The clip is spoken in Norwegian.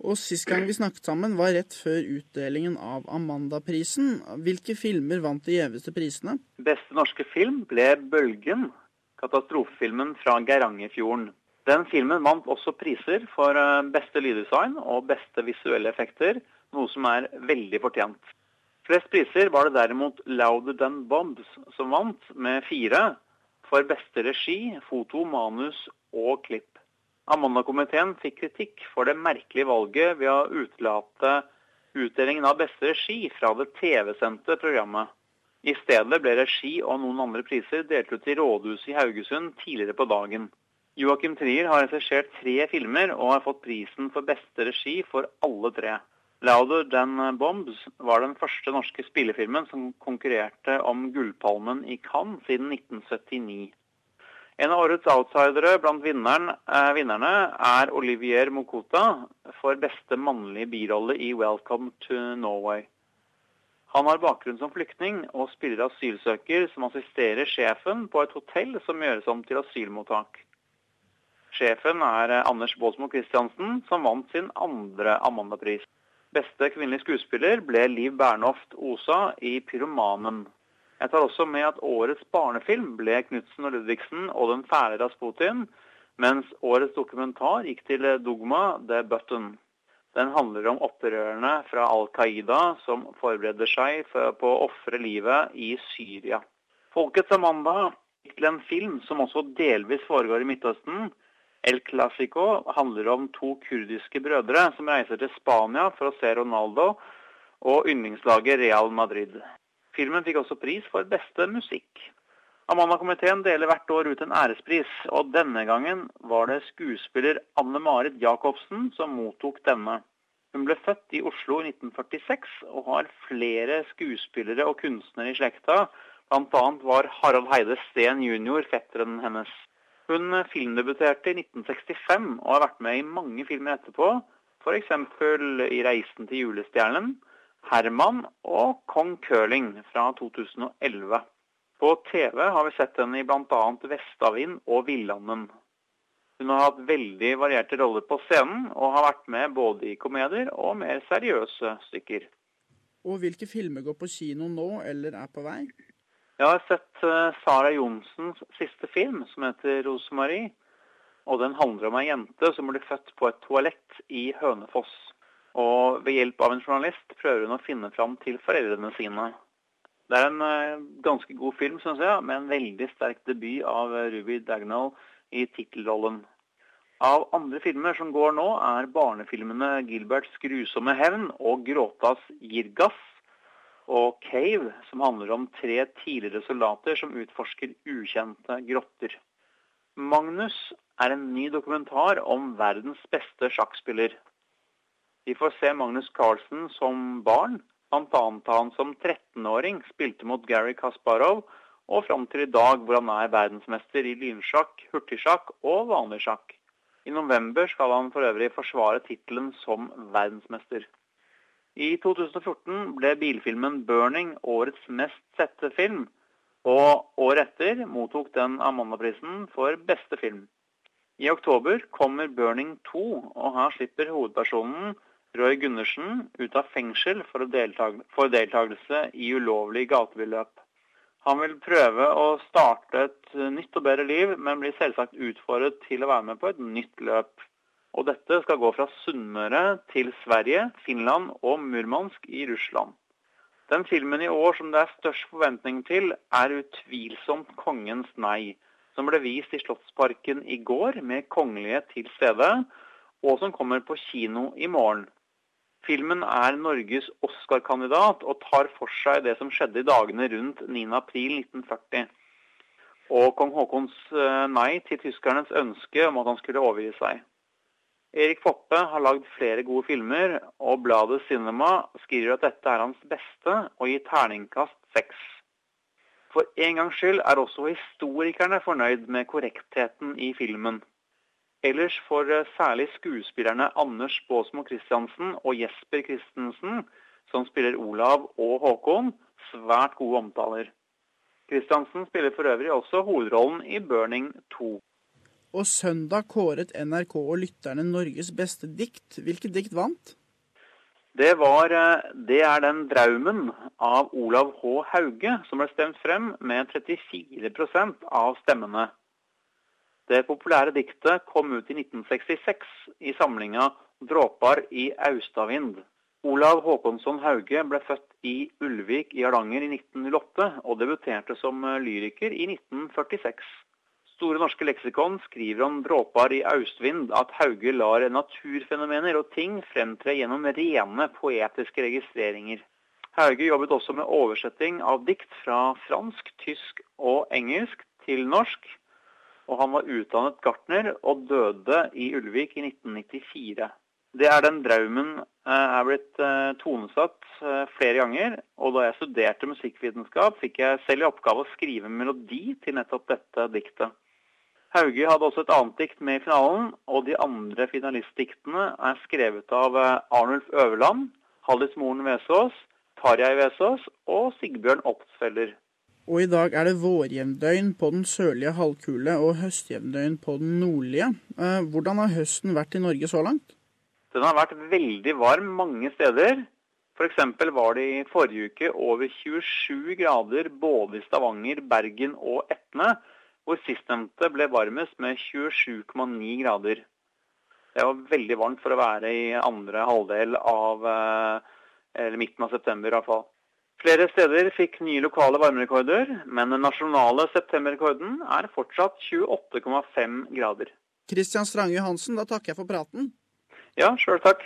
Og Sist gang vi snakket sammen, var rett før utdelingen av Amandaprisen. Hvilke filmer vant de gjeveste prisene? Beste norske film ble 'Bølgen', katastrofefilmen fra Geirangerfjorden. Den filmen vant også priser for eh, beste lyddesign og beste visuelle effekter, noe som er veldig fortjent. Flest priser var det derimot 'Louder Than Bombs' som vant, med fire, for beste regi, foto, manus og klipp. Amanda-komiteen fikk kritikk for det merkelige valget ved å utelate utdelingen av beste regi fra det TV-sendte programmet. I stedet ble regi og noen andre priser delt ut i rådhuset i Haugesund tidligere på dagen. Joakim Trier har regissert tre filmer og har fått prisen for beste regi for alle tre. 'Louder Than Bombs' var den første norske spillefilmen som konkurrerte om Gullpalmen i Cannes siden 1979. En av årets outsidere blant vinneren, eh, vinnerne er Olivier Mokota for beste mannlige birolle i 'Welcome to Norway'. Han har bakgrunn som flyktning og spiller asylsøker som assisterer sjefen på et hotell som gjøres om til asylmottak. Sjefen er eh, Anders Baasmo Christiansen, som vant sin andre Amanda-pris. Beste kvinnelige skuespiller ble Liv Bernhoft Osa i 'Pyromanen'. Jeg tar også med at årets barnefilm ble 'Knutsen og Ludvigsen og den fæle Rasputin', mens årets dokumentar gikk til Dogma The Button. Den handler om opprørerne fra Al Qaida som forbereder seg på å ofre livet i Syria. 'Folkets Amanda' gikk til en film som også delvis foregår i Midtøsten. El Clásico handler om to kurdiske brødre som reiser til Spania for å se Ronaldo og yndlingslaget Real Madrid. Filmen fikk også pris for beste musikk. Amanda-komiteen deler hvert år ut en ærespris, og denne gangen var det skuespiller Anne Marit Jacobsen som mottok denne. Hun ble født i Oslo i 1946 og har flere skuespillere og kunstnere i slekta. Bl.a. var Harald Heide Steen jr. fetteren hennes. Hun filmdebuterte i 1965 og har vært med i mange filmer etterpå, f.eks. i 'Reisen til julestjernen', Herman og Kong Curling fra 2011. På TV har vi sett henne i bl.a. Vestavind og Villanden. Hun har hatt veldig varierte roller på scenen, og har vært med både i komedier og mer seriøse stykker. Og hvilke filmer går på kino nå, eller er på vei? Jeg har sett uh, Sara Johnsens siste film, som heter 'Rosemarie'. Og den handler om ei jente som blir født på et toalett i Hønefoss. Og ved hjelp av en journalist prøver hun å finne fram til foreldrene sine. Det er en uh, ganske god film, syns jeg, med en veldig sterk debut av Ruby Dagnall i tittelrollen. Av andre filmer som går nå, er barnefilmene 'Gilberts grusomme hevn' og 'Gråtas girgass' og 'Cave', som handler om tre tidligere soldater som utforsker ukjente grotter. 'Magnus' er en ny dokumentar om verdens beste sjakkspiller. Vi får se Magnus Carlsen som barn, bl.a. han som 13-åring spilte mot Gary Kasparov, og fram til i dag hvor han er verdensmester i lynsjakk, hurtigsjakk og vanlig sjakk. I november skal han for øvrig forsvare tittelen som verdensmester. I 2014 ble bilfilmen 'Burning' årets mest sette film, og året etter mottok den Amanda-prisen for beste film. I oktober kommer 'Burning 2', og her slipper hovedpersonen Roy Gundersen ut av fengsel for, deltag for deltakelse i ulovlig gatebilløp. Han vil prøve å starte et nytt og bedre liv, men blir selvsagt utfordret til å være med på et nytt løp. Og dette skal gå fra Sunnmøre til Sverige, Finland og Murmansk i Russland. Den filmen i år som det er størst forventning til, er utvilsomt 'Kongens nei', som ble vist i Slottsparken i går med kongelige til stede, og som kommer på kino i morgen. Filmen er Norges Oscar-kandidat og tar for seg det som skjedde i dagene rundt 9.4.1940. Og kong Haakons eh, nei til tyskernes ønske om at han skulle overgi seg. Erik Poppe har lagd flere gode filmer, og bladet Cinema skriver at dette er hans beste, og gir terningkast seks. For en gangs skyld er også historikerne fornøyd med korrektheten i filmen. Ellers får eh, særlig skuespillerne Anders Baasmo Christiansen og Jesper Christensen, som spiller Olav og Håkon, svært gode omtaler. Christiansen spiller for øvrig også hovedrollen i 'Burning 2'. Og søndag kåret NRK og lytterne Norges beste dikt. Hvilket dikt vant? Det, var, eh, det er den 'Draumen' av Olav H. Hauge som ble stemt frem med 34% av stemmene. Det populære diktet kom ut i 1966 i samlinga 'Dråpar i austavind'. Olav Håkonsson Hauge ble født i Ulvik i Hardanger i 1908, og debuterte som lyriker i 1946. Store norske leksikon skriver om dråpar i austvind at Hauge lar naturfenomener og ting fremtre gjennom rene poetiske registreringer. Hauge jobbet også med oversetting av dikt fra fransk, tysk og engelsk til norsk, og han var utdannet gartner og døde i Ulvik i 1994. Det er den draumen er blitt tonesatt flere ganger, og da jeg studerte musikkvitenskap, fikk jeg selv i oppgave å skrive melodi til nettopp dette diktet. Hauge hadde også et annet dikt med i finalen, og de andre finalistdiktene er skrevet av Arnulf Øverland, Hallis Moren Vesaas, Tarjei Vesaas og Sigbjørn Opsfeller. Og i dag er det vårjevndøgn på den sørlige halvkule og høstjevndøgn på den nordlige. Hvordan har høsten vært i Norge så langt? Den har vært veldig varm mange steder. F.eks. var det i forrige uke over 27 grader både i Stavanger, Bergen og Etne hvor sistnevnte ble varmest med 27,9 grader. Det var veldig varmt for å være i andre halvdel av eller midten av september i hvert fall. Flere steder fikk nye lokale varmerekorder, men den nasjonale septemberrekorden er fortsatt 28,5 grader. Kristian Strange Johansen, da takker jeg for praten. Ja, sjøl takk.